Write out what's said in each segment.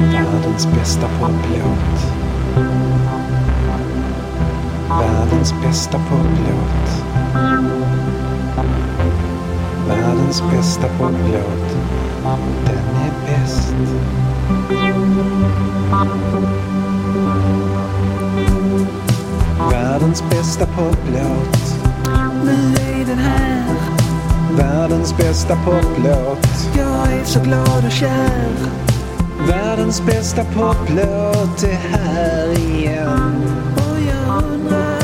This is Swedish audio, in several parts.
Världens bästa poplåt. Världens bästa poplåt. Världens bästa poplåt. Den är bäst. Världens bästa poplåt. Nu är den här. Världens bästa poplåt. Jag är så glad och kär. Världens bästa poplåt är här igen. Och jag undrar,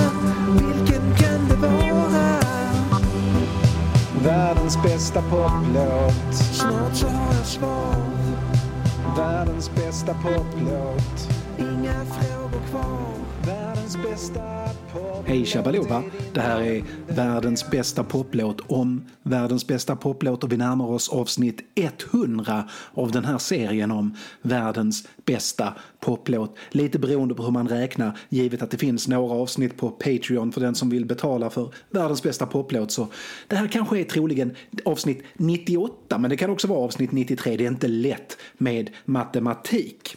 vilken kan det vara? Världens bästa poplåt. Snart så har jag svar. Världens bästa poplåt. Inga frågor kvar. Världens bästa. Hej Shabaloba! Det här är världens bästa poplåt om världens bästa poplåt och vi närmar oss avsnitt 100 av den här serien om världens bästa poplåt. Lite beroende på hur man räknar, givet att det finns några avsnitt på Patreon för den som vill betala för världens bästa poplåt. Så det här kanske är troligen avsnitt 98, men det kan också vara avsnitt 93. Det är inte lätt med matematik.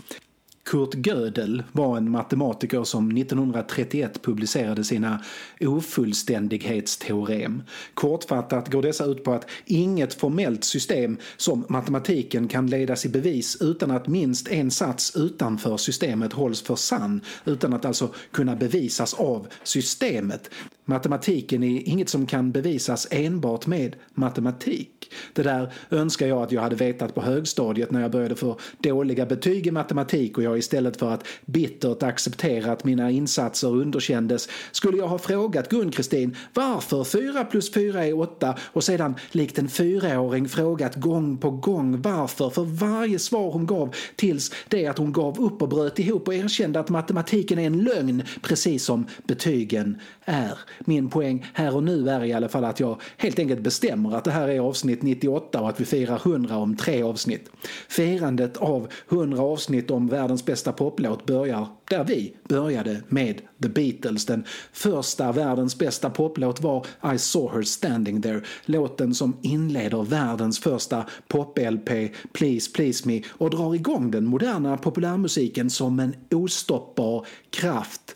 Kurt Gödel var en matematiker som 1931 publicerade sina ofullständighetsteorem. Kortfattat går dessa ut på att inget formellt system som matematiken kan ledas i bevis utan att minst en sats utanför systemet hålls för sann, utan att alltså kunna bevisas av systemet. Matematiken är inget som kan bevisas enbart med matematik. Det där önskar jag att jag hade vetat på högstadiet när jag började få dåliga betyg i matematik och jag istället för att bittert acceptera att mina insatser underkändes skulle jag ha frågat Gun-Kristin varför 4 plus 4 är 8 och sedan likt en fyraåring frågat gång på gång varför för varje svar hon gav tills det att hon gav upp och bröt ihop och erkände att matematiken är en lögn precis som betygen är. Min poäng här och nu är i alla fall att jag helt enkelt bestämmer att det här är avsnitt 98 och att vi firar 100 om tre avsnitt. Firandet av 100 avsnitt om världens bästa poplåt börjar där vi började med The Beatles. Den första världens bästa poplåt var I saw her standing there. Låten som inleder världens första pop-LP Please Please Me och drar igång den moderna populärmusiken som en ostoppbar kraft.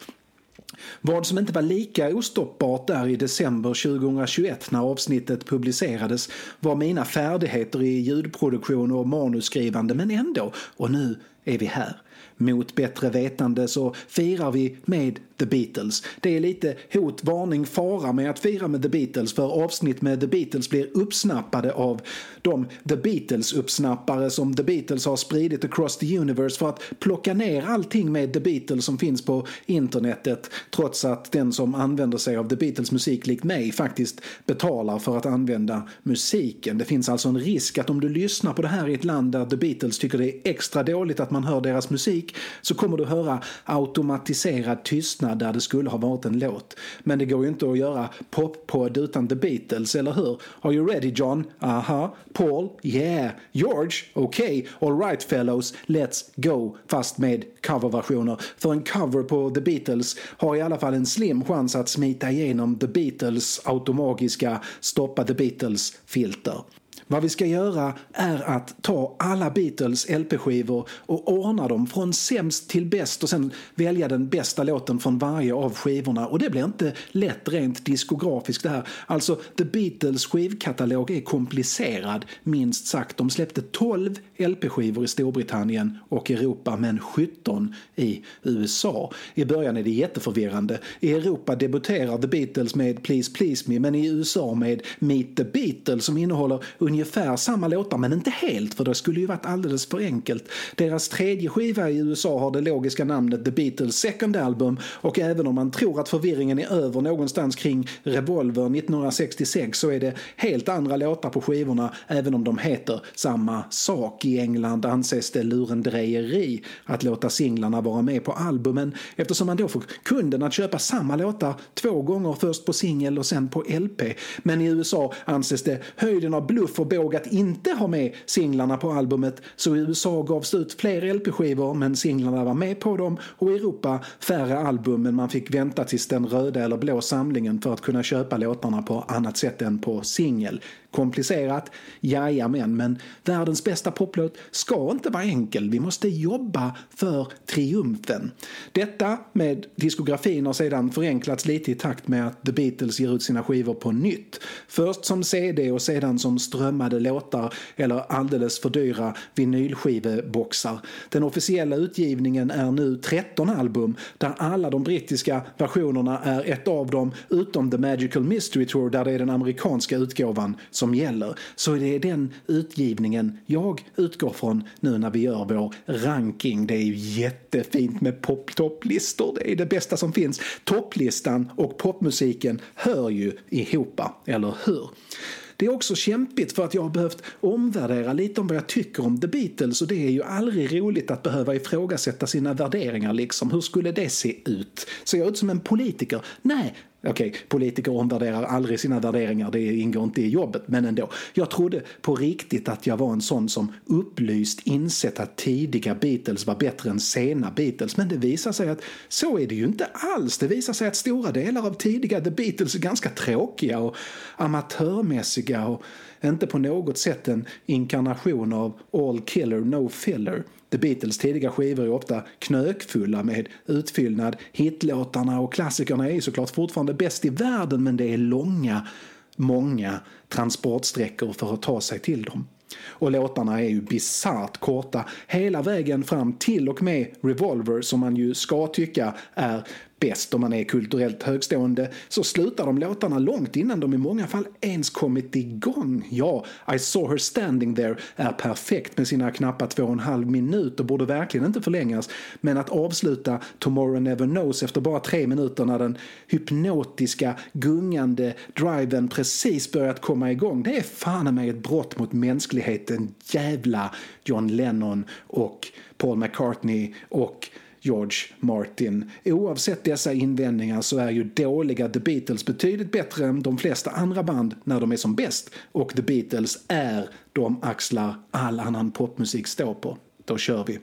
Vad som inte var lika ostoppbart där i december 2021 när avsnittet publicerades var mina färdigheter i ljudproduktion och manusskrivande men ändå, och nu är vi här. Mot bättre vetande så firar vi med The Beatles. Det är lite hot, varning, fara med att fira med The Beatles för avsnitt med The Beatles blir uppsnappade av de The Beatles-uppsnappare som The Beatles har spridit across the universe för att plocka ner allting med The Beatles som finns på internetet trots att den som använder sig av The Beatles musik likt mig faktiskt betalar för att använda musiken. Det finns alltså en risk att om du lyssnar på det här i ett land där The Beatles tycker det är extra dåligt att man hör deras musik så kommer du höra automatiserad tystnad där det skulle ha varit en låt. Men det går ju inte att göra poppodd utan The Beatles, eller hur? Are you ready John? Aha. Paul? Yeah. George? Okej. Okay. Alright fellows, let's go. Fast med coverversioner. För en cover på The Beatles har i alla fall en slim chans att smita igenom The Beatles automagiska stoppa The Beatles-filter. Vad vi ska göra är att ta alla Beatles LP-skivor och ordna dem från sämst till bäst och sen välja den bästa låten från varje av skivorna. Och det blir inte lätt rent diskografiskt det här. Alltså, The Beatles skivkatalog är komplicerad, minst sagt. De släppte 12 LP-skivor i Storbritannien och Europa, men 17 i USA. I början är det jätteförvirrande. I Europa debuterar The Beatles med Please Please Me, men i USA med Meet the Beatles som innehåller ungefär samma låtar, men inte helt för det skulle ju varit alldeles för enkelt. Deras tredje skiva i USA har det logiska namnet The Beatles Second Album och även om man tror att förvirringen är över någonstans kring Revolver 1966 så är det helt andra låtar på skivorna även om de heter samma sak. I England anses det lurendrejeri att låta singlarna vara med på albumen eftersom man då får kunden att köpa samma låtar två gånger först på singel och sen på LP. Men i USA anses det höjden av bluff och båg att inte ha med singlarna på albumet så i USA gavs det ut fler LP-skivor men singlarna var med på dem och i Europa färre album men man fick vänta tills den röda eller blå samlingen för att kunna köpa låtarna på annat sätt än på singel. Komplicerat? Jajamän, men världens bästa poplåt ska inte vara enkel. Vi måste jobba för triumfen. Detta med diskografin har sedan förenklats lite i takt med att The Beatles ger ut sina skivor på nytt. Först som CD och sedan som strömmade låtar eller alldeles för dyra vinylskiveboxar. Den officiella utgivningen är nu 13 album där alla de brittiska versionerna är ett av dem utom The Magical Mystery Tour där det är den amerikanska utgåvan som gäller. Så det är den utgivningen jag utgår från nu när vi gör vår ranking. Det är ju jättefint med pop-topplistor. Det är det bästa som finns. Topplistan och popmusiken hör ju ihop, eller hur? Det är också kämpigt för att jag har behövt omvärdera lite om vad jag tycker om The Beatles och det är ju aldrig roligt att behöva ifrågasätta sina värderingar liksom. Hur skulle det se ut? Ser jag ut som en politiker? Nej, Okej, okay, politiker omvärderar aldrig sina värderingar, det ingår inte i jobbet, men ändå. Jag trodde på riktigt att jag var en sån som upplyst insett att tidiga Beatles var bättre än sena Beatles, men det visar sig att så är det ju inte alls. Det visar sig att stora delar av tidiga The Beatles är ganska tråkiga och amatörmässiga och inte på något sätt en inkarnation av all killer no filler. The Beatles tidiga skivor är ofta knökfulla med utfyllnad. Hitlåtarna och klassikerna är såklart fortfarande bäst i världen men det är långa, många transportsträckor för att ta sig till dem. Och låtarna är ju bisarrt korta hela vägen fram till och med Revolver som man ju ska tycka är bäst om man är kulturellt högstående så slutar de låtarna långt innan de i många fall ens kommit igång. Ja, I saw her standing there är perfekt med sina knappa två och en halv minut och borde verkligen inte förlängas. Men att avsluta Tomorrow Never Knows efter bara tre minuter när den hypnotiska, gungande driven precis börjat komma igång, det är fan med ett brott mot mänskligheten. Jävla John Lennon och Paul McCartney och George Martin. Oavsett dessa invändningar så är ju dåliga The Beatles betydligt bättre än de flesta andra band när de är som bäst och The Beatles är de axlar all annan popmusik står på. Då kör vi.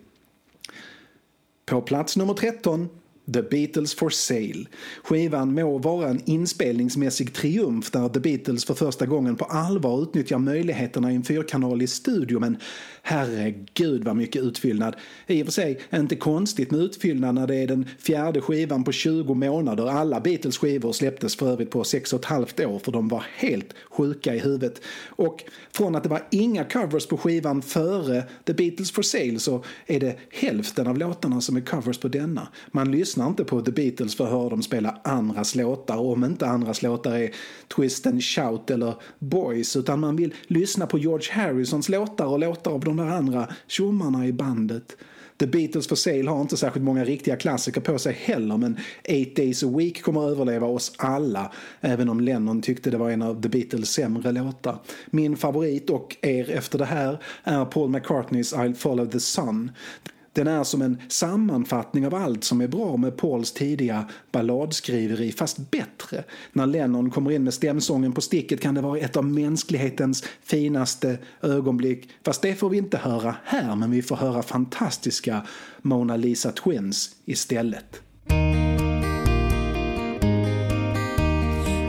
På plats nummer 13 The Beatles for Sale. Skivan må vara en inspelningsmässig triumf där The Beatles för första gången på allvar utnyttjar möjligheterna i en fyrkanalig studio men herregud vad mycket utfyllnad. I och för sig inte konstigt med utfyllnad när det är den fjärde skivan på 20 månader. Alla Beatles skivor släpptes för övrigt på 6 och ett halvt år för de var helt sjuka i huvudet. Och från att det var inga covers på skivan före The Beatles for Sale så är det hälften av låtarna som är covers på denna. Man lyssnar inte på The Beatles för att höra dem spela andras låtar om inte andras låtar är Twist and Shout eller Boys utan man vill lyssna på George Harrisons låtar och låtar av de där andra tjommarna i bandet. The Beatles for Sale har inte särskilt många riktiga klassiker på sig heller men Eight Days a Week kommer att överleva oss alla även om Lennon tyckte det var en av The Beatles sämre låtar. Min favorit och er efter det här är Paul McCartneys I'll follow the sun. Den är som en sammanfattning av allt som är bra med Pauls tidiga balladskriveri, fast bättre. När Lennon kommer in med stämsången på sticket kan det vara ett av mänsklighetens finaste ögonblick. Fast det får vi inte höra här, men vi får höra fantastiska Mona Lisa Twins istället.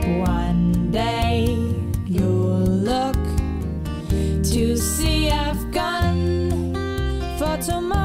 One day you'll look to see I've gone for tomorrow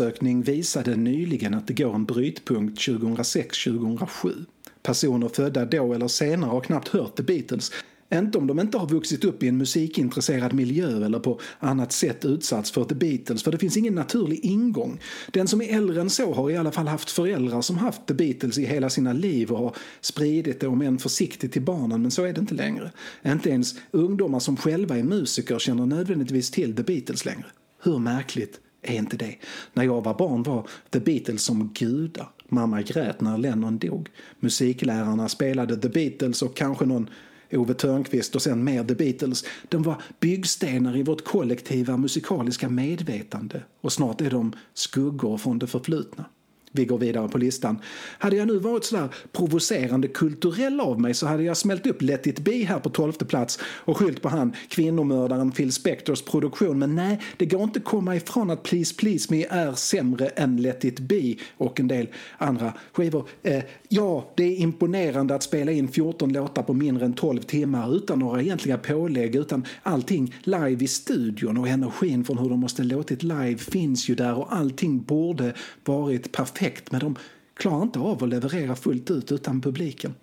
undersökning visade nyligen att det går en brytpunkt 2006-2007. Personer födda då eller senare har knappt hört The Beatles. Inte om de inte har vuxit upp i en musikintresserad miljö eller på annat sätt utsatts för The Beatles, för det finns ingen naturlig ingång. Den som är äldre än så har i alla fall haft föräldrar som haft The Beatles i hela sina liv och har spridit det, om än försiktigt, till barnen, men så är det inte längre. Inte ens ungdomar som själva är musiker känner nödvändigtvis till The Beatles längre. Hur märkligt är inte det? När jag var barn var The Beatles som gudar. Mamma grät när Lennon dog. Musiklärarna spelade The Beatles och kanske någon Ove Thörnqvist och sen mer The Beatles. De var byggstenar i vårt kollektiva musikaliska medvetande och snart är de skuggor från det förflutna. Vi går vidare på listan. Hade jag nu varit sådär provocerande kulturell av mig så hade jag smält upp Let it be här på tolfte plats och skyllt på han, kvinnomördaren Phil Spectors produktion. Men nej, det går inte att komma ifrån att Please Please Me är sämre än Let it be och en del andra skivor. Eh, ja, det är imponerande att spela in 14 låtar på mindre än 12 timmar utan några egentliga pålägg, utan allting live i studion och energin från hur de måste låtit live finns ju där och allting borde varit perfekt men de klarar inte av att leverera fullt ut utan publiken.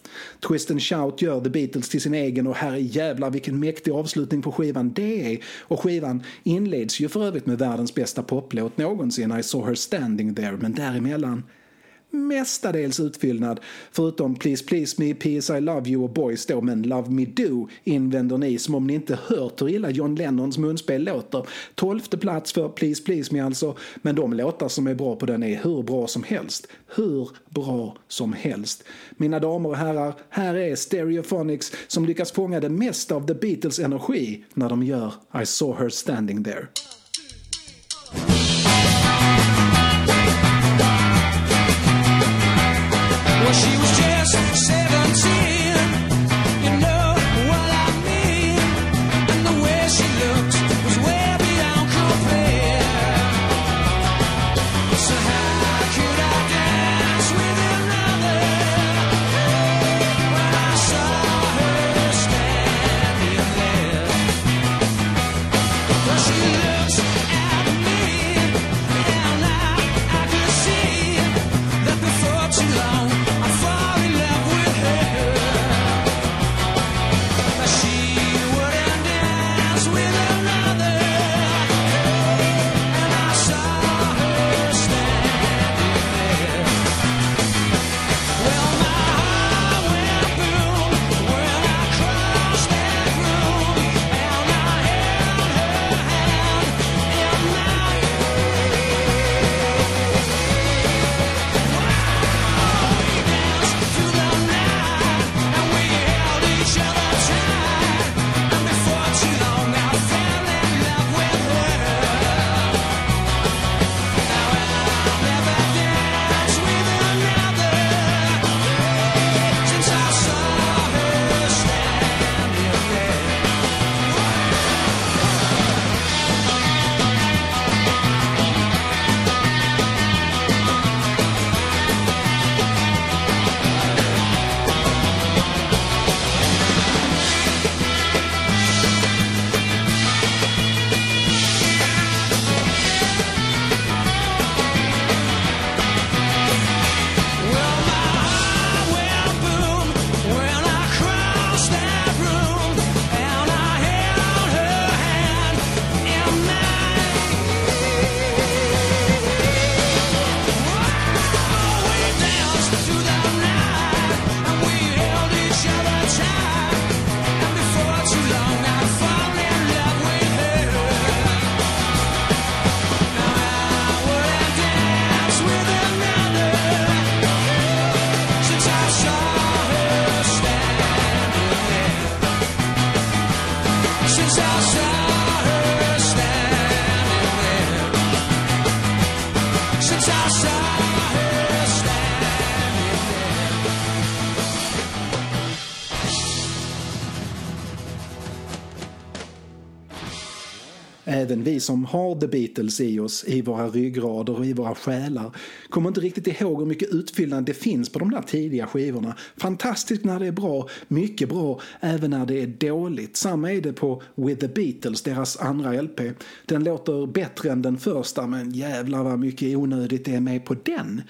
Twist and Shout gör The Beatles till sin egen och herre jävlar vilken mäktig avslutning på skivan det är. Och skivan inleds ju för övrigt med världens bästa poplåt någonsin, I saw her standing there, men däremellan mestadels utfyllnad förutom Please Please Me, P.S. I Love You och Boys då, men Love Me Do invänder ni som om ni inte hört hur illa John Lennons munspel låter. Tolfte plats för Please Please Me alltså, men de låtar som är bra på den är hur bra som helst. Hur bra som helst. Mina damer och herrar, här är Stereophonics som lyckas fånga det mesta av The Beatles energi när de gör I saw her standing there. Well, she was vi som har The Beatles i oss, i våra ryggrader och i våra själar, kommer inte riktigt ihåg hur mycket utfyllnad det finns på de där tidiga skivorna. Fantastiskt när det är bra, mycket bra även när det är dåligt. Samma är det på With the Beatles, deras andra LP. Den låter bättre än den första, men jävlar vad mycket onödigt det är med på den.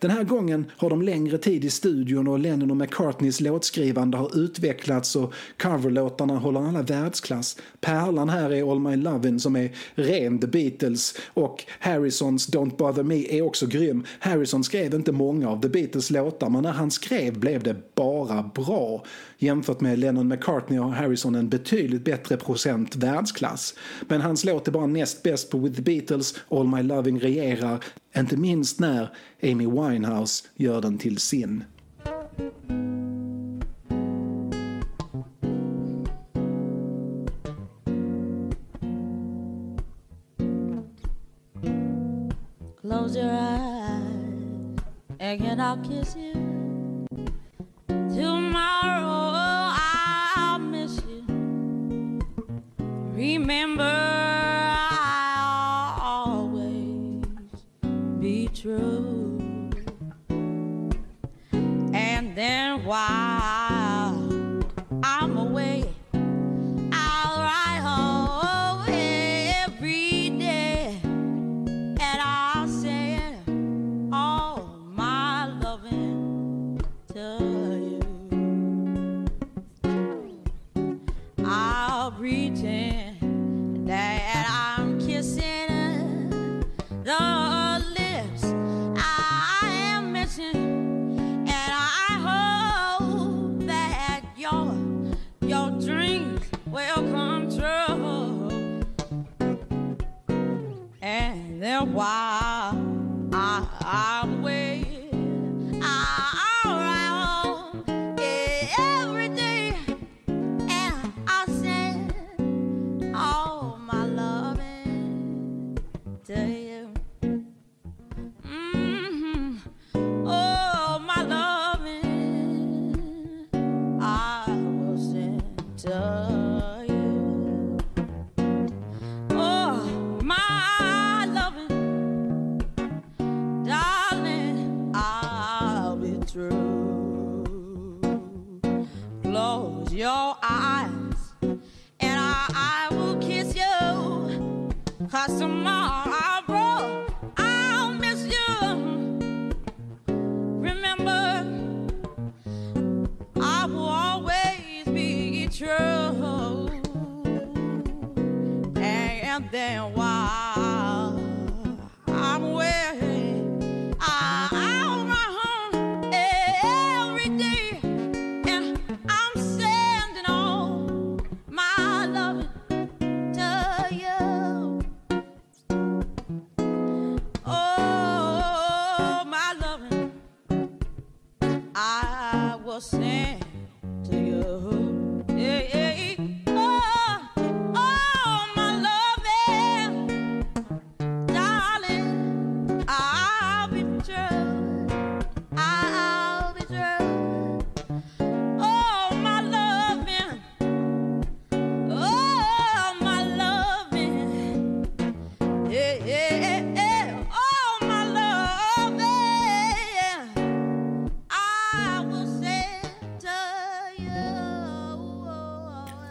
Den här gången har de längre tid i studion och Lennon och McCartneys låtskrivande har utvecklats och coverlåtarna håller alla världsklass. Pärlan här är All My Lovin' som är ren The Beatles och Harrisons Don't Bother Me är också grym. Harrison skrev inte många av The Beatles låtar men när han skrev blev det bara bra. Jämfört med Lennon McCartney har Harrison en betydligt bättre procent världsklass. Men hans låt är bara näst bäst på With the Beatles, All My loving regerar. Inte minst när Amy Winehouse gör den till sin. Close your eyes and I'll kiss you. Tomorrow Remember, I'll always be true. And then while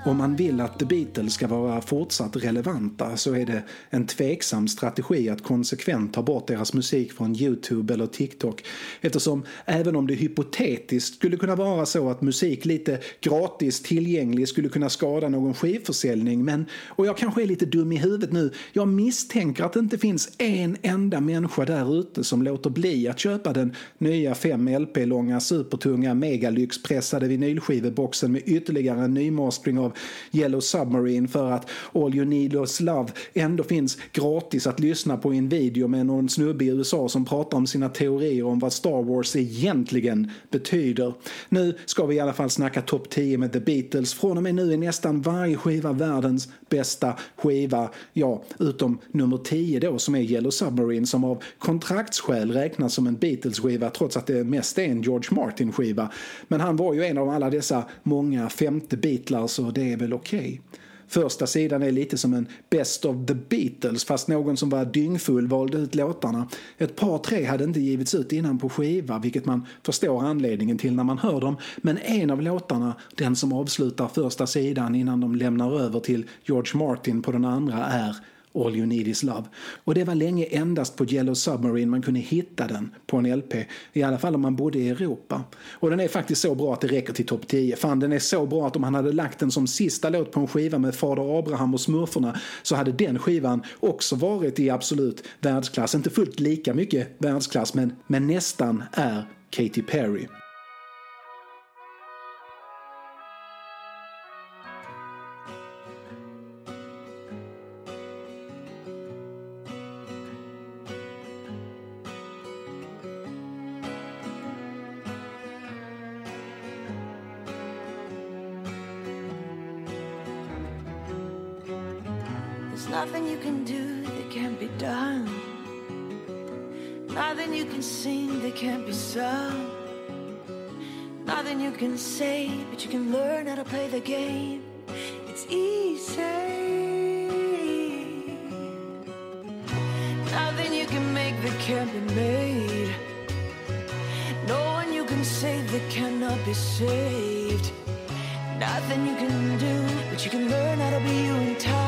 Om man vill att The Beatles ska vara fortsatt relevanta så är det en tveksam strategi att konsekvent ta bort deras musik från Youtube eller TikTok. Eftersom även om det hypotetiskt skulle kunna vara så att musik lite gratis tillgänglig skulle kunna skada någon skivförsäljning men, och jag kanske är lite dum i huvudet nu, jag misstänker att det inte finns en enda människa där ute som låter bli att köpa den nya 5 LP-långa supertunga megalyxpressade vinylskiveboxen med ytterligare en nymastering av Yellow Submarine för att All You Need Is Love ändå finns gratis att lyssna på i en video med någon snubbe i USA som pratar om sina teorier om vad Star Wars egentligen betyder. Nu ska vi i alla fall snacka topp 10 med The Beatles. Från och med nu är nästan varje skiva världens bästa skiva. Ja, utom nummer 10 då som är Yellow Submarine som av kontraktsskäl räknas som en Beatles-skiva trots att det mest är en George Martin-skiva. Men han var ju en av alla dessa många femte Beatles och det är väl okej. Första sidan är lite som en Best of the Beatles fast någon som var dyngfull valde ut låtarna. Ett par tre hade inte givits ut innan på skiva vilket man förstår anledningen till när man hör dem. Men en av låtarna, den som avslutar första sidan innan de lämnar över till George Martin på den andra är All You Need Is Love. Och det var länge endast på Yellow Submarine man kunde hitta den på en LP. I alla fall om man bodde i Europa. Och den är faktiskt så bra att det räcker till topp 10. Fan, den är så bra att om han hade lagt den som sista låt på en skiva med Fader Abraham och Smurfarna så hade den skivan också varit i absolut världsklass. Inte fullt lika mycket världsklass, men, men nästan är Katy Perry. But you can learn how to play the game. It's easy. Nothing you can make that can't be made. No one you can save that cannot be saved. Nothing you can do, but you can learn how to be you in time.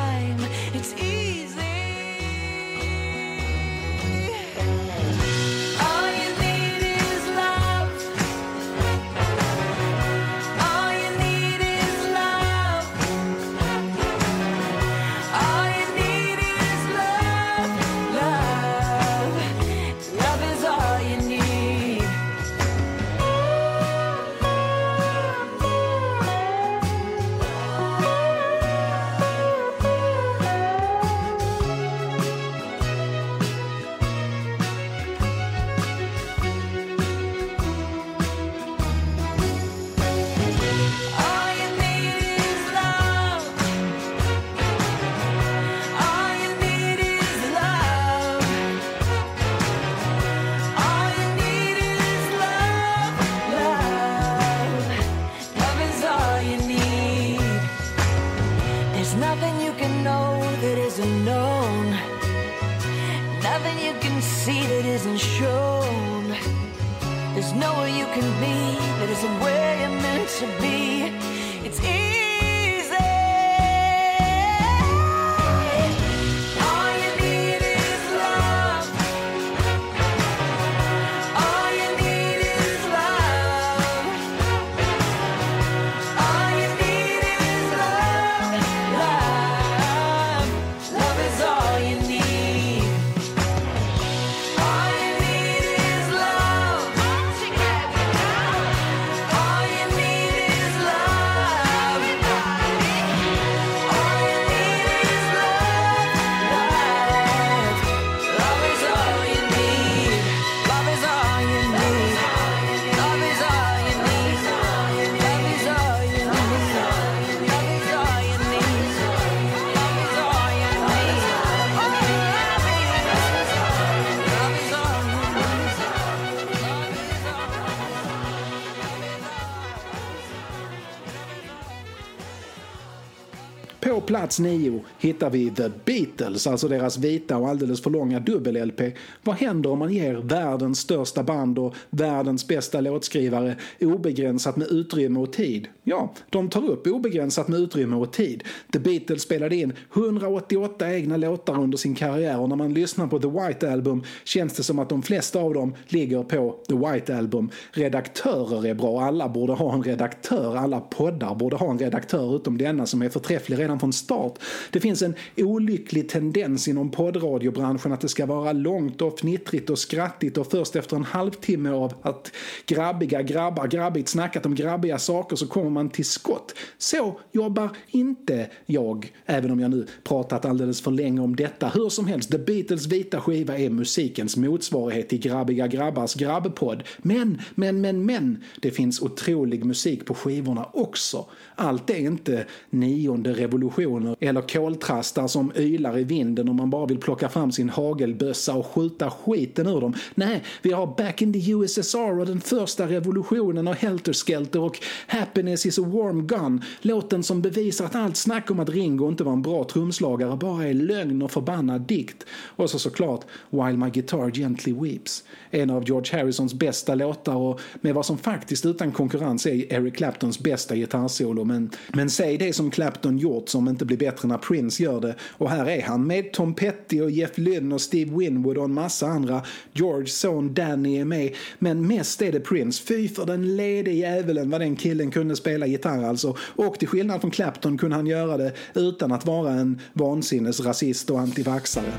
Plats nio hittar vi The Beatles, alltså deras vita och alldeles för långa dubbel-LP. Vad händer om man ger världens största band och världens bästa låtskrivare obegränsat med utrymme och tid? Ja, de tar upp obegränsat med utrymme och tid. The Beatles spelade in 188 egna låtar under sin karriär och när man lyssnar på The White Album känns det som att de flesta av dem ligger på The White Album. Redaktörer är bra, alla borde ha en redaktör, alla poddar borde ha en redaktör utom denna som är förträfflig redan från start. Det finns en olycklig tendens inom poddradiobranschen att det ska vara långt och fnittrigt och skrattigt och först efter en halvtimme av att grabbiga grabbar grabbigt snackat om grabbiga saker så kommer man till skott. Så jobbar inte jag, även om jag nu pratat alldeles för länge om detta. Hur som helst, The Beatles vita skiva är musikens motsvarighet till grabbiga grabbars grabbpodd. Men, men, men, men, det finns otrolig musik på skivorna också. Allt är inte nionde revolutionen revolutioner eller koltrastar som ylar i vinden och man bara vill plocka fram sin hagelbössa och skjuta skiten ur dem. Nej, vi har Back in the USSR och den första revolutionen och Helter Skelter och Happiness is a warm gun. Låten som bevisar att allt snack om att Ringo inte var en bra trumslagare bara är lögn och förbannad dikt. Och så såklart While My Guitar Gently Weeps. En av George Harrisons bästa låtar och med vad som faktiskt utan konkurrens är Eric Claptons bästa gitarrsolo. Men, men säg det som Clapton gjort som en inte blir bättre när Prince gör det. Och här är han med Tom Petty och Jeff Lynne och Steve Winwood och en massa andra. George son Danny är med. Men mest är det Prince. Fy för den lede djävulen vad den killen kunde spela gitarr alltså. Och till skillnad från Clapton kunde han göra det utan att vara en vansinnesrasist och antivaxare.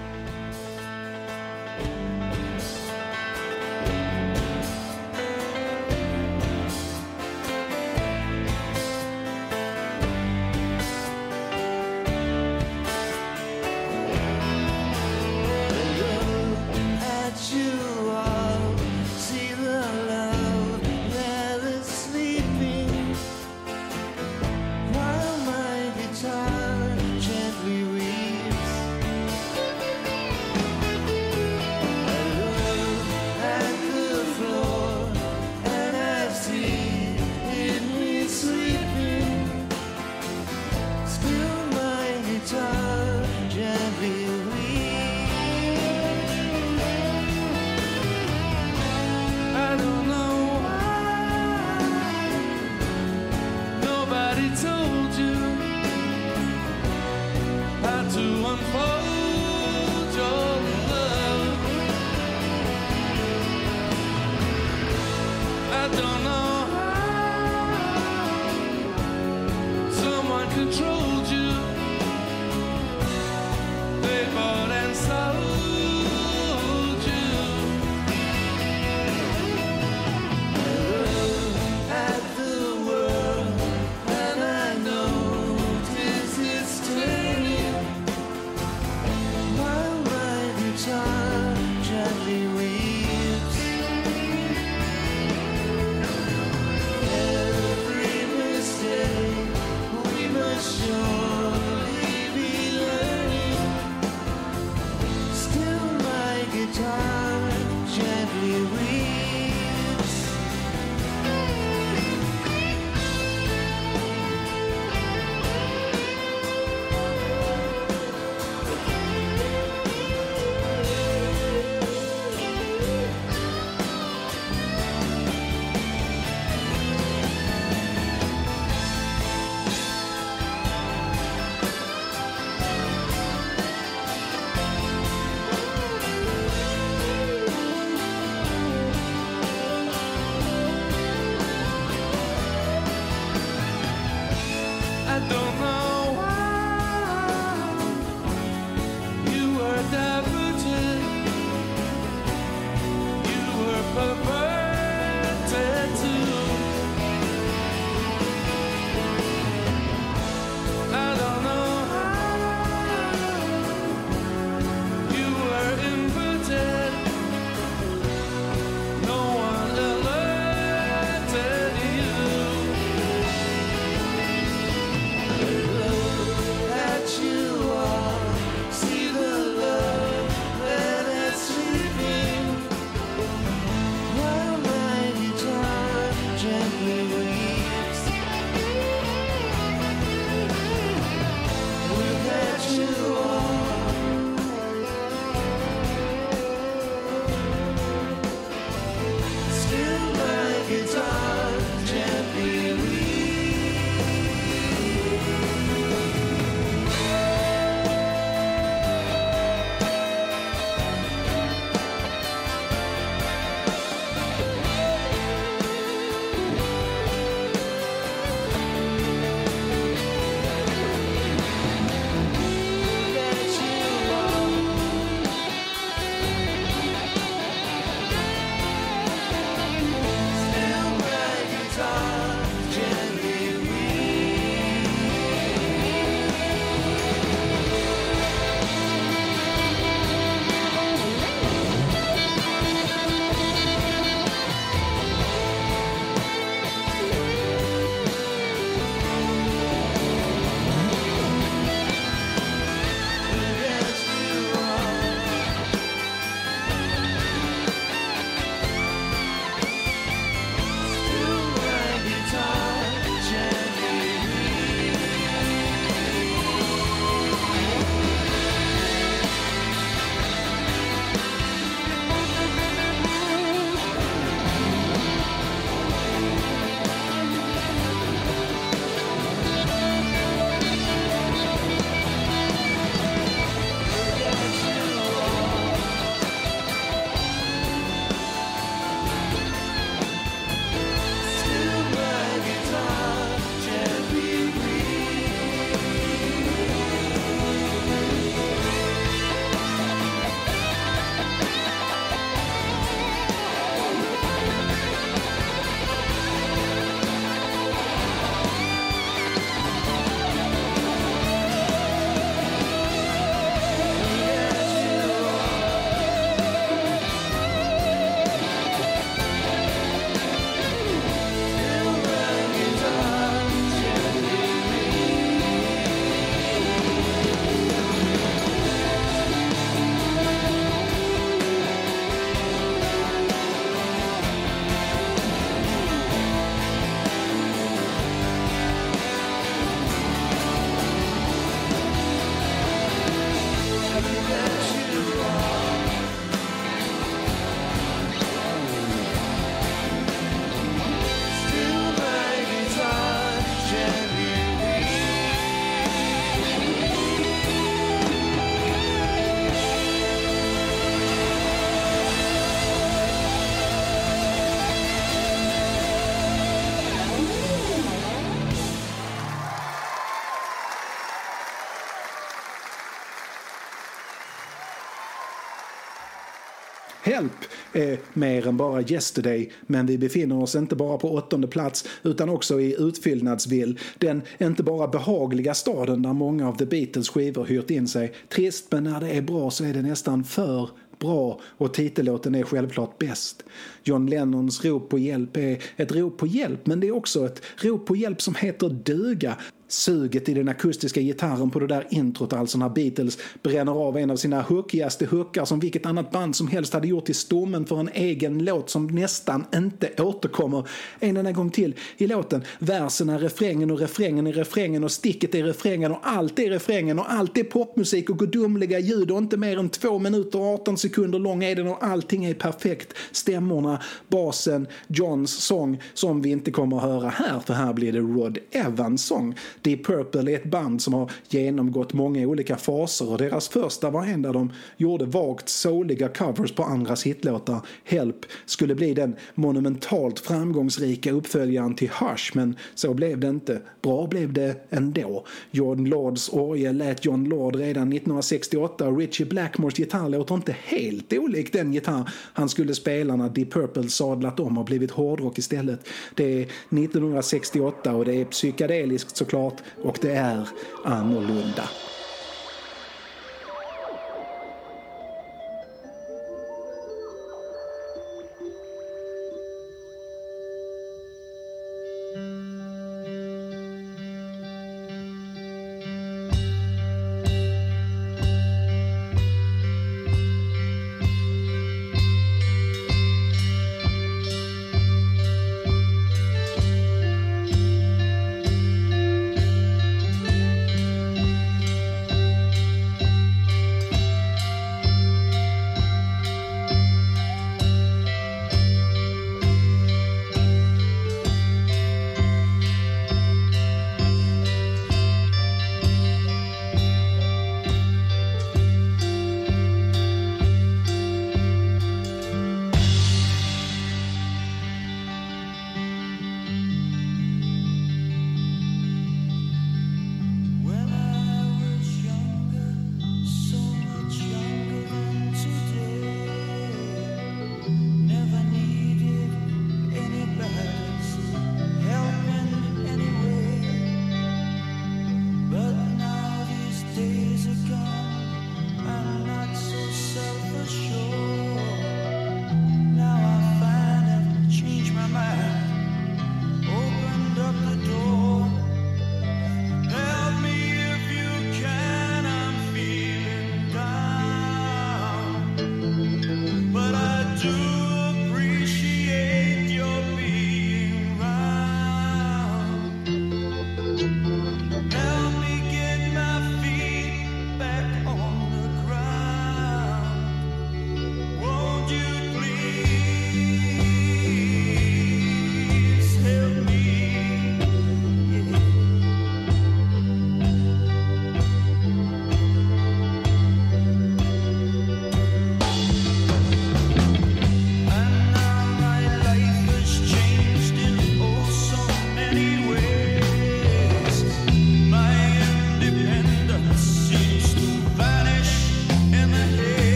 Eh, är mer än bara Yesterday, men vi befinner oss inte bara på åttonde plats utan också i utfyllnadsvill. Den inte bara behagliga staden där många av The Beatles skivor hyrt in sig. Trist, men när det är bra så är det nästan för bra och titellåten är självklart bäst. John Lennons rop på hjälp är ett rop på hjälp men det är också ett rop på hjälp som heter duga. Suget i den akustiska gitarren på det där introt alltså när Beatles bränner av en av sina hookigaste hookar som vilket annat band som helst hade gjort i stommen för en egen låt som nästan inte återkommer en enda gång till i låten. Versen är refrängen och refrängen är refrängen och sticket är refrängen och allt är refrängen och allt är popmusik och gudomliga ljud och inte mer än två minuter och 18 sekunder lång är den och allting är perfekt. Stämmorna, basen, Johns sång som vi inte kommer att höra här för här blir det Rod Evans sång. Deep Purple är ett band som har genomgått många olika faser och deras första var en där de gjorde vagt souliga covers på andras hitlåtar. Help skulle bli den monumentalt framgångsrika uppföljaren till Hush men så blev det inte. Bra blev det ändå. John Lords orgel lät John Lord redan 1968 och Richie Blackmores gitarr låter inte helt olik den gitarr han skulle spela när Deep Purple sadlat om och blivit hårdrock istället. Det är 1968 och det är psykedeliskt såklart och det är annorlunda.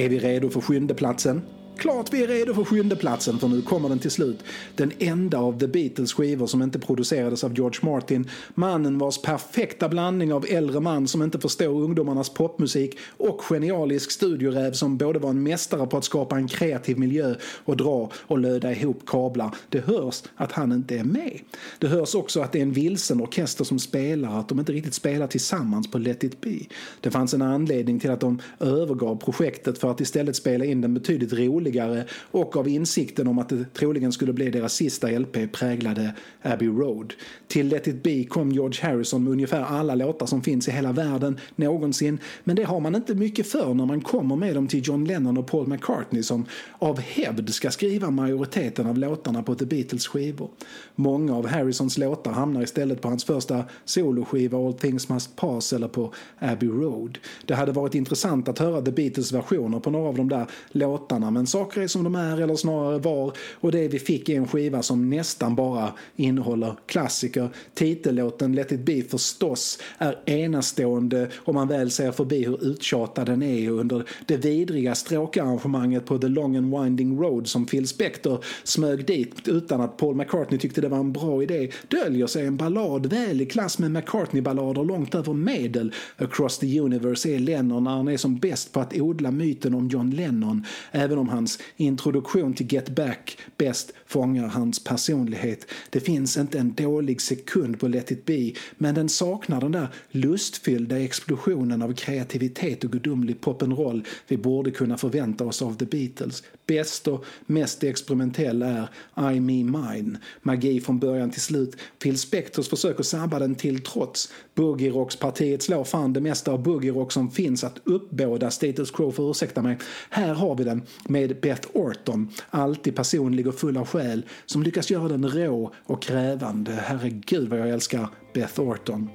Är vi redo för sjundeplatsen? Klart vi är redo för sjundeplatsen för nu kommer den till slut. Den enda av The Beatles skivor som inte producerades av George Martin. Mannen vars perfekta blandning av äldre man som inte förstår ungdomarnas popmusik och genialisk studioräv som både var en mästare på att skapa en kreativ miljö och dra och löda ihop kablar. Det hörs att han inte är med. Det hörs också att det är en vilsen orkester som spelar, att de inte riktigt spelar tillsammans på Let it be. Det fanns en anledning till att de övergav projektet för att istället spela in den betydligt roligare och av insikten om att det troligen skulle bli deras sista LP präglade Abbey Road. Till Let it be kom George Harrison med ungefär alla låtar som finns i hela världen någonsin men det har man inte mycket för när man kommer med dem till John Lennon och Paul McCartney som av hävd ska skriva majoriteten av låtarna på The Beatles skivor. Många av Harrisons låtar hamnar istället på hans första soloskiva All Things Must Pass eller på Abbey Road. Det hade varit intressant att höra The Beatles versioner på några av de där låtarna men saker är som de är eller snarare var och det vi fick är en skiva som nästan bara innehåller klassiker. Titellåten Let it be förstås är enastående om man väl ser förbi hur uttjatad den är under det vidriga stråkarrangemanget på The Long and Winding Road som Phil Spector smög dit utan att Paul McCartney tyckte det var en bra idé döljer sig en ballad väl i klass med McCartney-ballader långt över medel. Across the Universe är Lennon när han är som bäst på att odla myten om John Lennon även om hans introduktion till Get Back bäst fångar hans personlighet. Det finns inte en dålig sekund på Let it be men den saknar den där lustfyllda explosionen av kreativitet och gudomlig pop'n'roll vi borde kunna förvänta oss av The Beatles. Bäst och mest experimentell är I Me Mine. Magi från början till slut. Phil Spectors försöker sabba den till trots. Boogie-rockspartiet slår fan det mesta av boogie-rock som finns att uppbåda Status Quo för ursäkta mig. Här har vi den med Beth Orton, alltid personlig och full av själ, som lyckas göra den rå och krävande. Herregud vad jag älskar Beth Orton.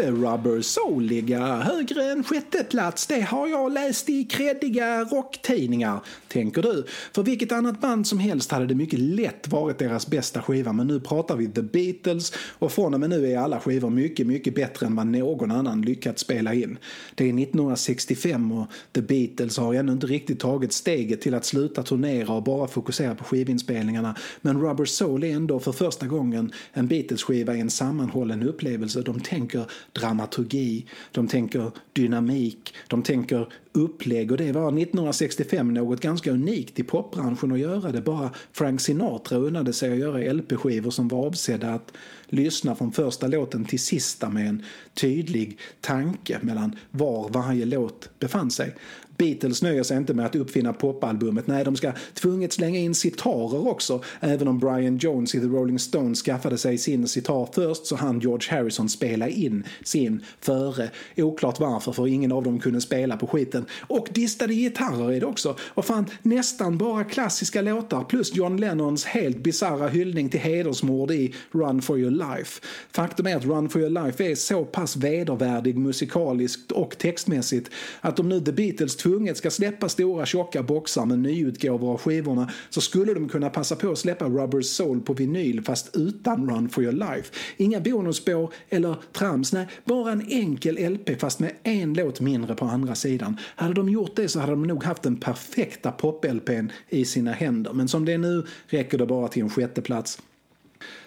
Inte Rubber Soul ligga högre än sjätte plats? Det har jag läst i kreddiga rocktidningar, tänker du. För vilket annat band som helst hade det mycket lätt varit deras bästa skiva, men nu pratar vi The Beatles och från och med nu är alla skivor mycket, mycket bättre än vad någon annan lyckats spela in. Det är 1965 och The Beatles har ännu inte riktigt tagit steget till att sluta turnera och bara fokusera på skivinspelningarna, men Rubber Soul är ändå för första gången en Beatles-skiva i en sammanhållen upplevelse. De tänker dramaturgi, de tänker dynamik, de tänker upplägg och det var 1965 något ganska unikt i popbranschen att göra det. Bara Frank Sinatra unnade sig att göra LP-skivor som var avsedda att lyssna från första låten till sista med en tydlig tanke mellan var varje låt befann sig. Beatles nöjer sig inte med att uppfinna popalbumet. Nej, de ska tvunget slänga in sitarer också. Även om Brian Jones i The Rolling Stones skaffade sig sin sitar först så hann George Harrison spela in sin före. Oklart varför, för ingen av dem kunde spela på skiten. Och distade gitarrer är det också. Och fan, nästan bara klassiska låtar plus John Lennons helt bizarra hyllning till hedersmord i Run for your life. Faktum är att Run for your life är så pass vedervärdig musikaliskt och textmässigt att om nu The Beatles tvunget ska släppa stora tjocka boxar med nyutgåvor av skivorna så skulle de kunna passa på att släppa Rubber Soul på vinyl fast utan Run for your life. Inga bonusspår eller trams, nej, bara en enkel LP fast med en låt mindre på andra sidan. Hade de gjort det så hade de nog haft den perfekta pop-LPn i sina händer. Men som det är nu räcker det bara till en sjätte plats.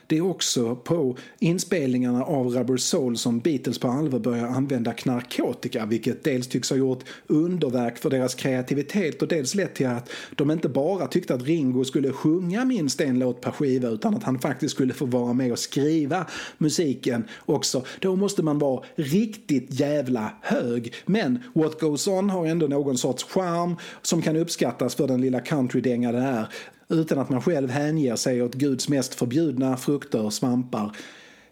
Det är också på inspelningarna av Rubber Soul som Beatles på allvar börjar använda narkotika vilket dels tycks ha gjort underverk för deras kreativitet och dels lett till att de inte bara tyckte att Ringo skulle sjunga minst en låt per skiva utan att han faktiskt skulle få vara med och skriva musiken också. Då måste man vara riktigt jävla hög. Men What Goes On har ändå någon sorts charm som kan uppskattas för den lilla countrydänga det är utan att man själv hänger sig åt Guds mest förbjudna frukter, svampar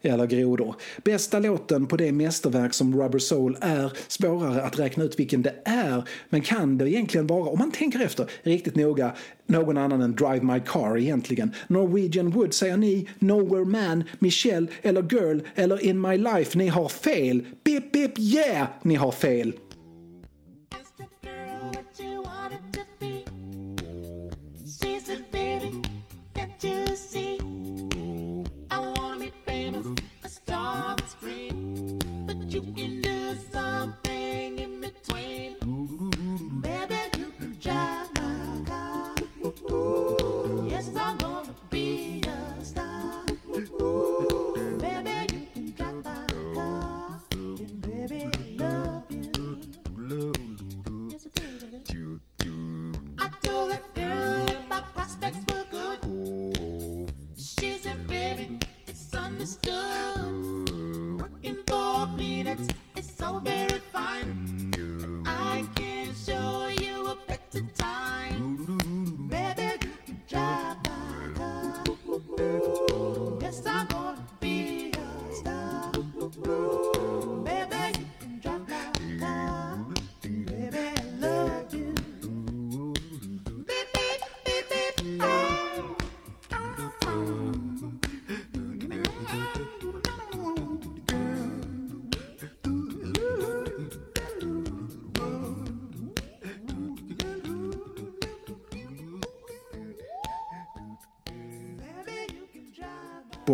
eller grodor. Bästa låten på det mästerverk som Rubber Soul är svårare att räkna ut vilken det är. Men kan det egentligen vara, om man tänker efter riktigt noga, någon annan än Drive My Car egentligen? Norwegian Wood säger ni, Nowhere Man, Michelle eller Girl eller In My Life. Ni har fel. Bip bip yeah, ni har fel. Can't you see?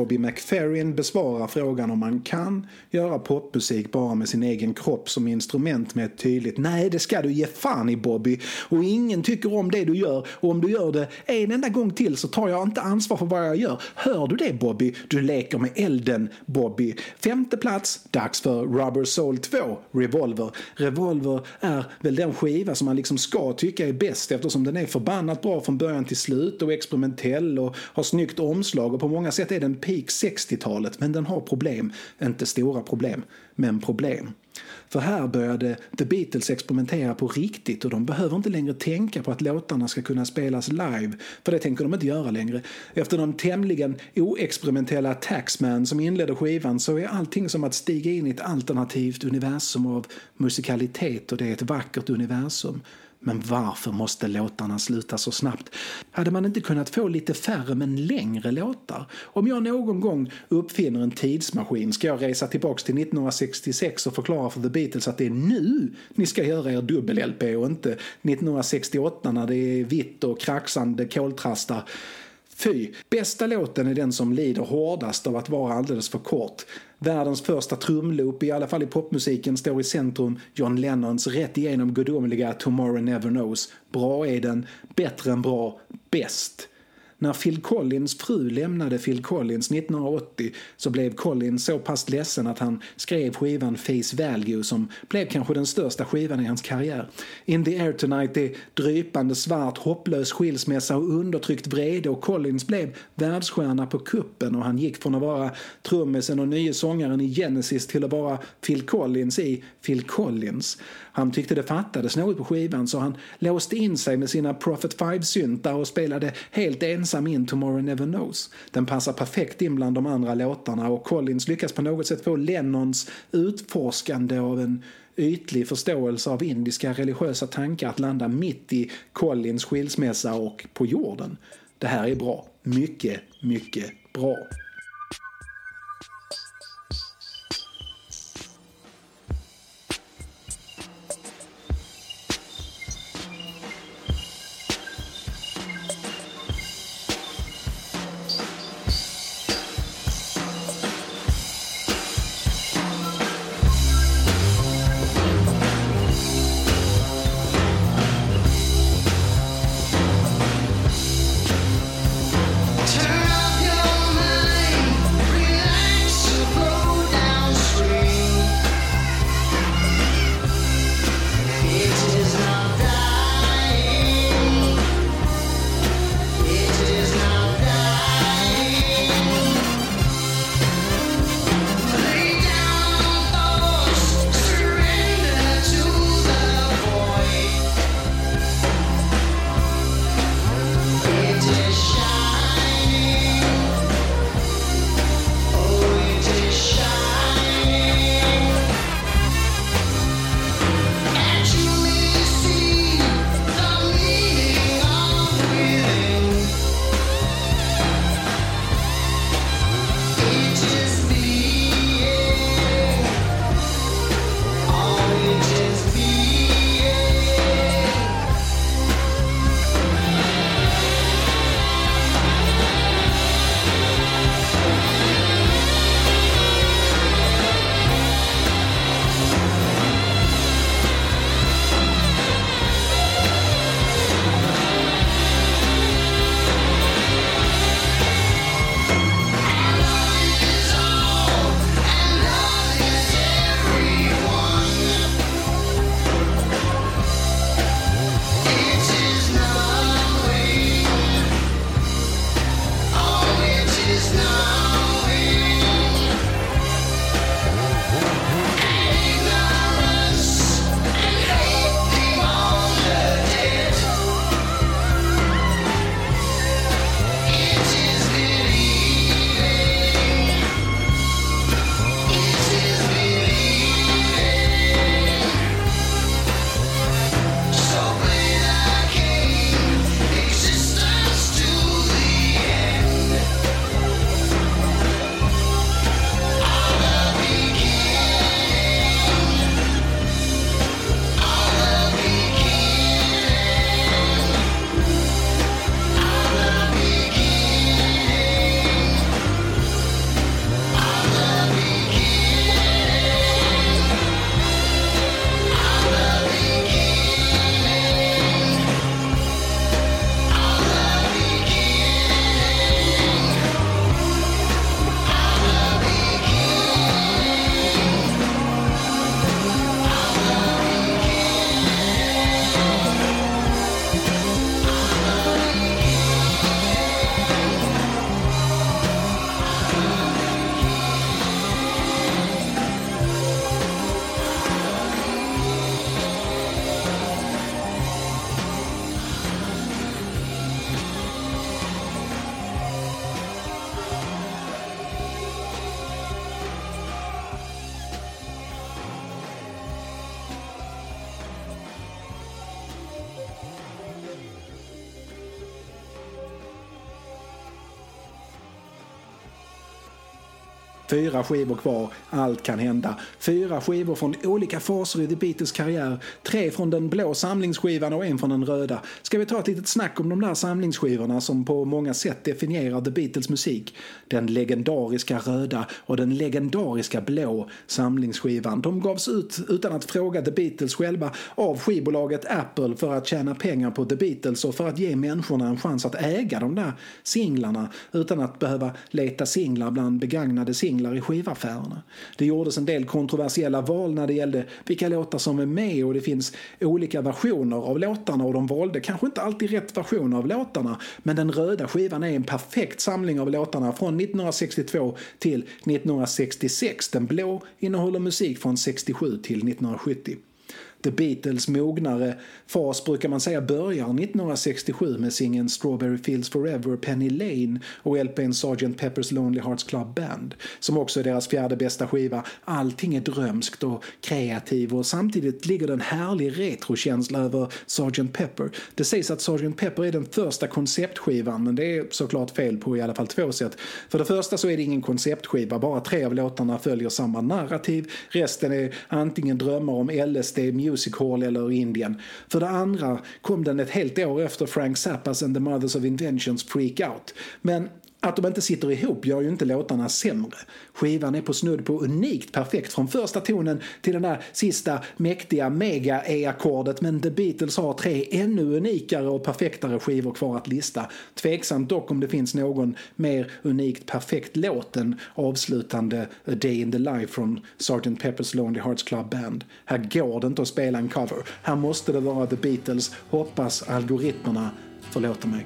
Bobby McFerrin besvarar frågan om man kan göra popmusik bara med sin egen kropp som instrument med ett tydligt nej det ska du ge fan i Bobby och ingen tycker om det du gör och om du gör det en enda gång till så tar jag inte ansvar för vad jag gör. Hör du det Bobby? Du leker med elden Bobby. Femte plats, dags för Rubber Soul 2, Revolver. Revolver är väl den skiva som man liksom ska tycka är bäst eftersom den är förbannat bra från början till slut och experimentell och har snyggt omslag och på många sätt är den peak 60-talet men den har problem. Inte stora problem, men problem. För här började The Beatles experimentera på riktigt och de behöver inte längre tänka på att låtarna ska kunna spelas live, för det tänker de inte göra längre. Efter de tämligen oexperimentella Taxman som inledde skivan så är allting som att stiga in i ett alternativt universum av musikalitet och det är ett vackert universum. Men varför måste låtarna sluta så snabbt? Hade man inte kunnat få lite färre men längre låtar? Om jag någon gång uppfinner en tidsmaskin ska jag resa tillbaks till 1966 och förklara för The Beatles att det är nu ni ska göra er dubbel-LP och inte 1968 när det är vitt och kraxande koltrastar. Fy! Bästa låten är den som lider hårdast av att vara alldeles för kort. Världens första trumloop, i alla fall i popmusiken, står i centrum. John Lennons rätt igenom gudomliga Tomorrow Never Knows. Bra är den, bättre än bra, bäst. När Phil Collins fru lämnade Phil Collins 1980 så blev Collins så pass ledsen att han skrev skivan Face Value som blev kanske den största skivan i hans karriär. In the Air Tonight är drypande svart, hopplös skilsmässa och undertryckt vrede och Collins blev världsstjärna på kuppen och han gick från att vara trummisen och nye sångaren i Genesis till att vara Phil Collins i Phil Collins. Han tyckte det fattades något på skivan så han låste in sig med sina Prophet 5-syntar och spelade helt ensam in Tomorrow Never Knows. Den passar perfekt in bland de andra låtarna och Collins lyckas på något sätt få Lennons utforskande av en ytlig förståelse av indiska religiösa tankar att landa mitt i Collins skilsmässa och på jorden. Det här är bra. Mycket, mycket bra. Fyra skivor kvar, allt kan hända. Fyra skivor från olika faser i The Beatles karriär. Tre från den blå samlingsskivan och en från den röda. Ska vi ta ett litet snack om de där samlingsskivorna som på många sätt definierar The Beatles musik? Den legendariska röda och den legendariska blå samlingsskivan. De gavs ut utan att fråga The Beatles själva av skivbolaget Apple för att tjäna pengar på The Beatles och för att ge människorna en chans att äga de där singlarna utan att behöva leta singlar bland begagnade singlar i skivaffärerna. Det gjordes en del kontroversiella val när det gällde vilka låtar som är med och det finns olika versioner av låtarna och de valde kanske inte alltid rätt version av låtarna men den röda skivan är en perfekt samling av låtarna från 1962 till 1966. Den blå innehåller musik från 67 till 1970. The Beatles mognare fas brukar man säga börjar 1967 med singeln Strawberry Fields Forever, Penny Lane och LPn Sgt. Pepper's Lonely Hearts Club Band som också är deras fjärde bästa skiva. Allting är drömskt och kreativt och samtidigt ligger det en härlig retrokänsla över Sgt. Pepper. Det sägs att Sgt. Pepper är den första konceptskivan men det är såklart fel på i alla fall två sätt. För det första så är det ingen konceptskiva, bara tre av låtarna följer samma narrativ. Resten är antingen drömmar om LSD, Music Hall eller Indien. För det andra kom den ett helt år efter Frank Zappas and the Mothers of Inventions Freak Out. Men att de inte sitter ihop gör ju inte låtarna sämre. Skivan är på snudd på unikt perfekt från första tonen till den där sista mäktiga mega-E-ackordet men The Beatles har tre ännu unikare och perfektare skivor kvar att lista. Tveksamt dock om det finns någon mer unikt perfekt låt än avslutande A Day in the Life från Sgt. Pepper's Lonely Hearts Club Band. Här går det inte att spela en cover. Här måste det vara The Beatles. Hoppas algoritmerna förlåter mig.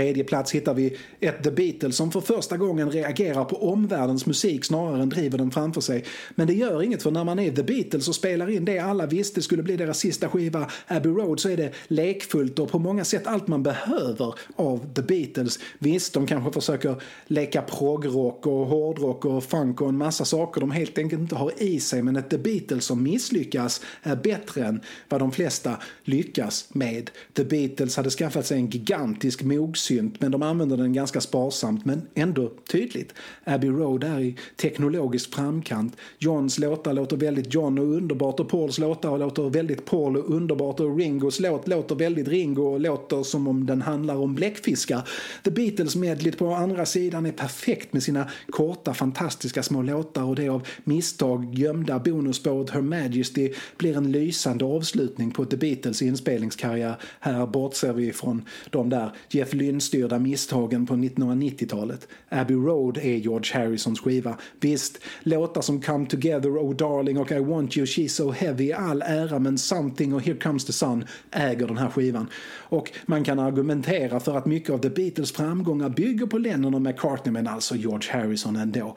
tredje plats hittar vi ett The Beatles som för första gången reagerar på omvärldens musik snarare än driver den framför sig. Men det gör inget för när man är The Beatles och spelar in det alla visste skulle bli deras sista skiva Abbey Road så är det lekfullt och på många sätt allt man behöver av The Beatles. Visst, de kanske försöker leka progrock och hårdrock och funk och en massa saker de helt enkelt inte har i sig men ett The Beatles som misslyckas är bättre än vad de flesta lyckas med. The Beatles hade skaffat sig en gigantisk synt, men de använder den ganska sparsamt men ändå tydligt. Abbey Road är i teknologisk framkant. Johns låtar låter väldigt John och underbart och Pauls låtar låter väldigt Paul och underbart och Ringos låt låter väldigt Ringo och låter som om den handlar om bläckfiskar. The Beatles medlet på andra sidan är perfekt med sina korta fantastiska små låtar och det av misstag gömda bonusspåret Her Majesty blir en lysande avslutning på The Beatles inspelningskarriär. Här bortser vi från de där Jeff Lynne-styrda misstagen på 1990-talet. Abbey Road är George Harrisons skiva. Visst, låtar som Come Together, Oh Darling och I Want You, She's So Heavy i all ära men Something och Here Comes the Sun äger den här skivan. Och man kan argumentera för att mycket av The Beatles framgångar bygger på Lennon och McCartney men alltså George Harrison ändå.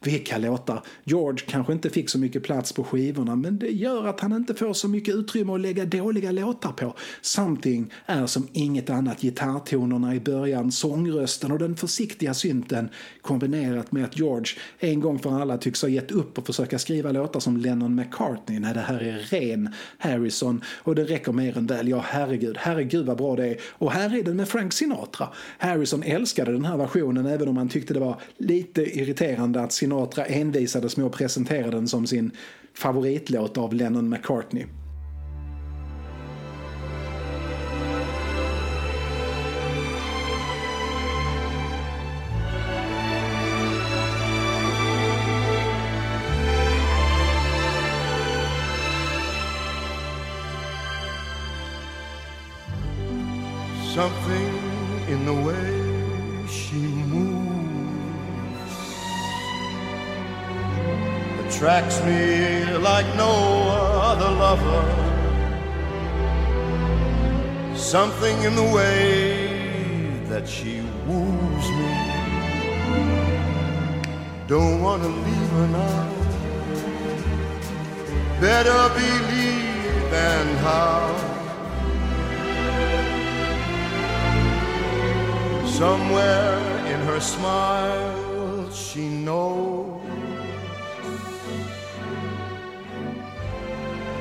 Vilka låtar! George kanske inte fick så mycket plats på skivorna men det gör att han inte får så mycket utrymme att lägga dåliga låtar på. Something är som inget annat gitarrtonerna i början, sångrösten och den försiktiga synten kombinerat med att George en gång för alla tycks ha gett upp och försöka skriva låtar som Lennon McCartney. Nej, det här är ren Harrison och det räcker mer än väl. Ja, herregud, herregud vad bra det är. Och här är den med Frank Sinatra. Harrison älskade den här versionen även om han tyckte det var lite irriterande att Sinatra Sinatra envisades med att presentera den som sin favoritlåt av Lennon McCartney. Something in the way that she woos me. Don't want to leave her now. Better believe than how. Somewhere in her smile, she knows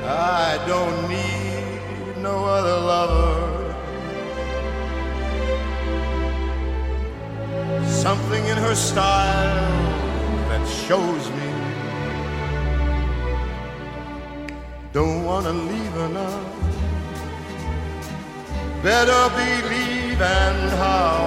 I don't need no other lover. Something in her style that shows me don't wanna leave her now. Better believe and how.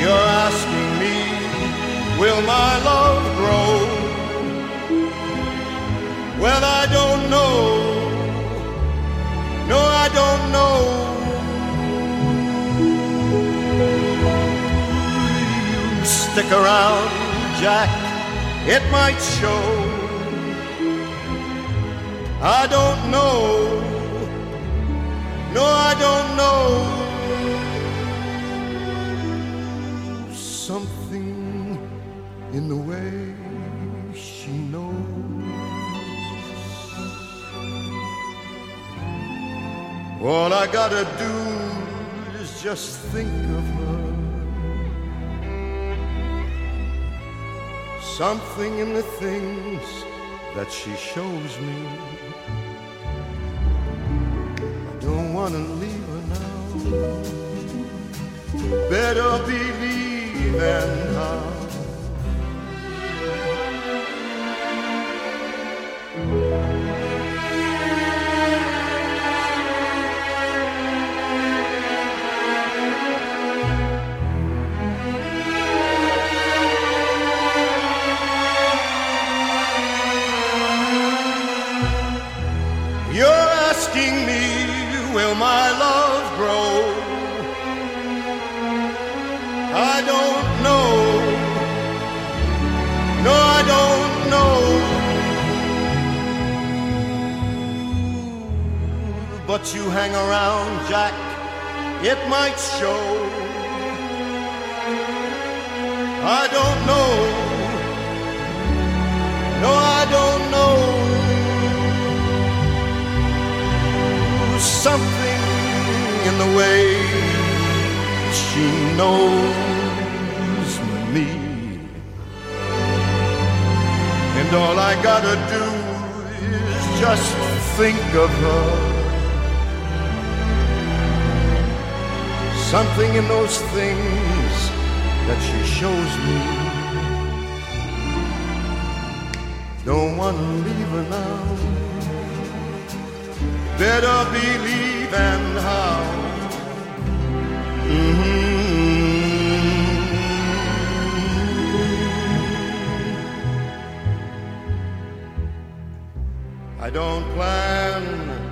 You're asking me, will my love grow? Well, I don't know. No, I don't know. You stick around, Jack, it might show. I don't know. way All I gotta do is just think of her. Something in the things that she shows me. I don't wanna leave her now. Better believe and how. You hang around, Jack, it might show. I don't know. No, I don't know. something in the way she knows me. And all I gotta do is just think of her. Something in those things that she shows me. Don't wanna leave her now better believe and how. Mhm. I don't plan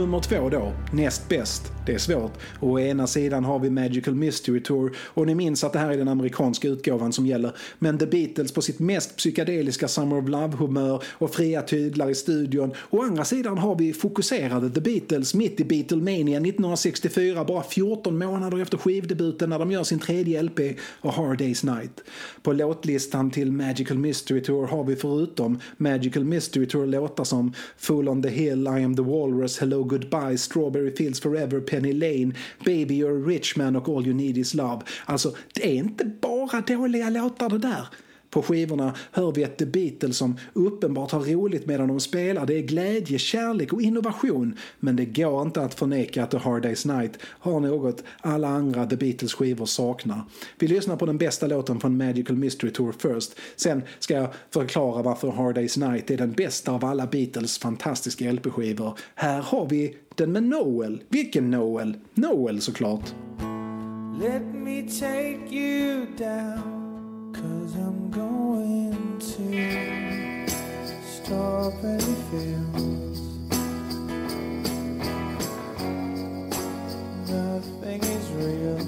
Nummer två då, näst bäst. Det är svårt. Och å ena sidan har vi Magical Mystery Tour och ni minns att det här är den amerikanska utgåvan som gäller. Men The Beatles på sitt mest psykedeliska Summer of Love-humör och fria tyglar i studion. Å andra sidan har vi fokuserade The Beatles mitt i Beatlemania 1964, bara 14 månader efter skivdebuten när de gör sin tredje LP A Hard Day's Night. På låtlistan till Magical Mystery Tour har vi förutom Magical Mystery Tour låtar som Fool on the Hill, I am the Walrus, Hello Goodbye, Strawberry Fields Forever, Penny Lane, Baby You're a Rich Man och All You Need Is Love. Alltså, det är inte bara dåliga låtar det där. På skivorna hör vi ett The Beatles som uppenbart har roligt medan de spelar. Det är glädje, kärlek och innovation. Men det går inte att förneka att The Hard Day's Night har något alla andra The Beatles skivor saknar. Vi lyssnar på den bästa låten från Magical Mystery Tour först. Sen ska jag förklara varför Hard Day's Night är den bästa av alla Beatles fantastiska LP-skivor. Här har vi den med Noel. Vilken Noel? Noel såklart. Let me take you down, cause I'm going to Strawberry Fields. Nothing is real,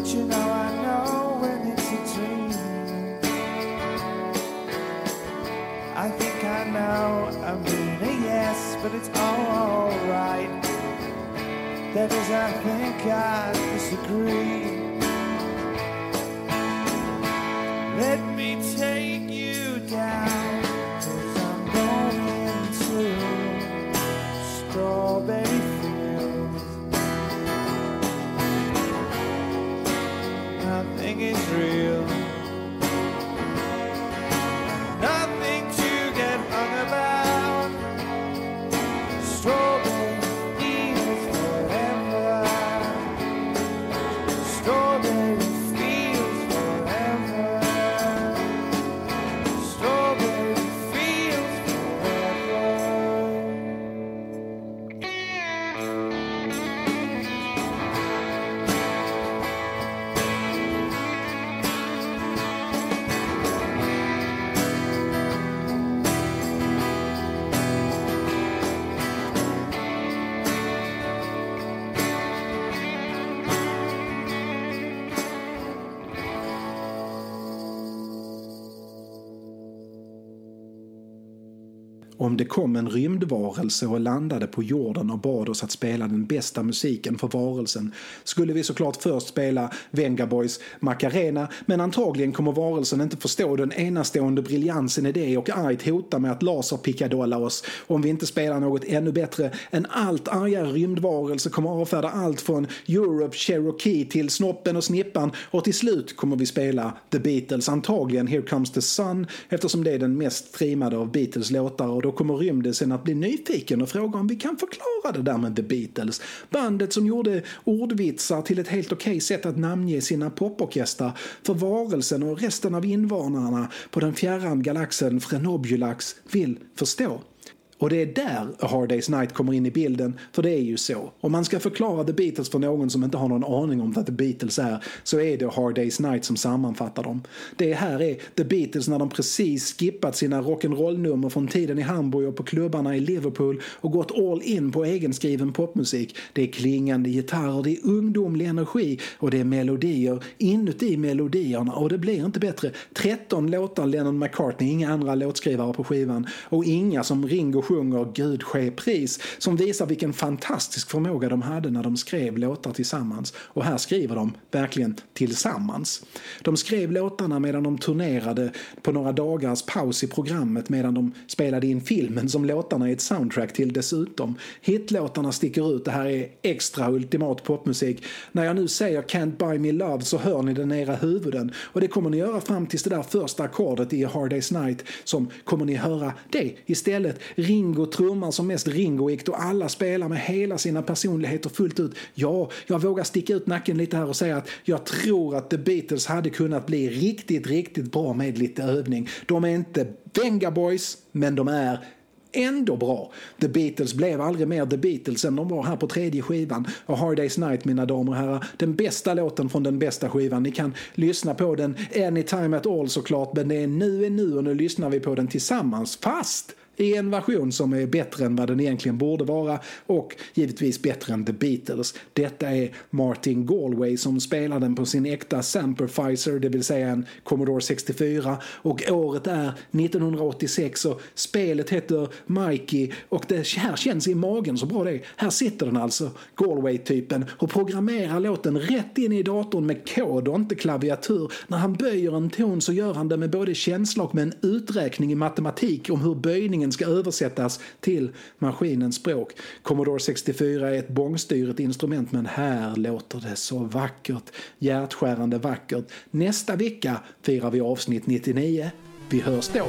But you know I know when it's a dream. I think I know I mean a yes, but it's all alright. That is, I think I disagree. Kom en rymdvarelse och landade på jorden och bad oss att spela den bästa musiken för varelsen skulle vi såklart först spela Vengaboys Macarena men antagligen kommer varelsen inte förstå den enastående briljansen i det och argt hota med att laserpickadolla oss om vi inte spelar något ännu bättre. En allt argare rymdvarelse kommer avfärda allt från Europe Cherokee till Snoppen och Snippan och till slut kommer vi spela The Beatles, antagligen Here Comes the Sun eftersom det är den mest streamade av Beatles låtar och då kommer rymdisen att bli nyfiken och fråga om vi kan förklara det där med The Beatles. Bandet som gjorde ordvitsar till ett helt okej sätt att namnge sina poporkestrar för varelsen och resten av invånarna på den fjärran galaxen Frenobulax vill förstå. Och det är där A Hard Day's Night kommer in i bilden, för det är ju så. Om man ska förklara The Beatles för någon som inte har någon aning om vad The Beatles är, så är det A Hard Day's Night som sammanfattar dem. Det här är The Beatles när de precis skippat sina rock'n'roll-nummer från tiden i Hamburg och på klubbarna i Liverpool och gått all in på egenskriven popmusik. Det är klingande gitarrer, det är ungdomlig energi och det är melodier inuti melodierna och det blir inte bättre. 13 låtar Lennon McCartney, inga andra låtskrivare på skivan och inga som Ringo sjunger Gud ske pris som visar vilken fantastisk förmåga de hade när de skrev låtar tillsammans. Och här skriver de verkligen tillsammans. De skrev låtarna medan de turnerade på några dagars paus i programmet medan de spelade in filmen som låtarna är ett soundtrack till dessutom. Hitlåtarna sticker ut, det här är extra ultimat popmusik. När jag nu säger Can't Buy Me Love så hör ni den i era huvuden och det kommer ni göra fram tills det där första ackordet i A Hard Day's Night som kommer ni höra det istället. Ringo trummar som mest ringoigt och alla spelar med hela sina personligheter fullt ut. Ja, jag vågar sticka ut nacken lite här och säga att jag tror att The Beatles hade kunnat bli riktigt, riktigt bra med lite övning. De är inte Venga Boys, men de är ändå bra. The Beatles blev aldrig mer The Beatles än de var här på tredje skivan. A Hard Day's Night, mina damer och herrar. Den bästa låten från den bästa skivan. Ni kan lyssna på den anytime at all såklart, men det är nu är nu och nu lyssnar vi på den tillsammans. Fast i en version som är bättre än vad den egentligen borde vara och givetvis bättre än The Beatles. Detta är Martin Galway som spelar den på sin äkta Samperficer, det vill säga en Commodore 64 och året är 1986 och spelet heter Mikey och det här känns i magen så bra det är. Här sitter den alltså, Galway-typen, och programmerar låten rätt in i datorn med kod och inte klaviatur. När han böjer en ton så gör han det med både känsla och med en uträkning i matematik om hur böjningen ska översättas till maskinens språk. Commodore 64 är ett bångstyrigt instrument men här låter det så vackert, hjärtskärande vackert. Nästa vecka firar vi avsnitt 99. Vi hörs då!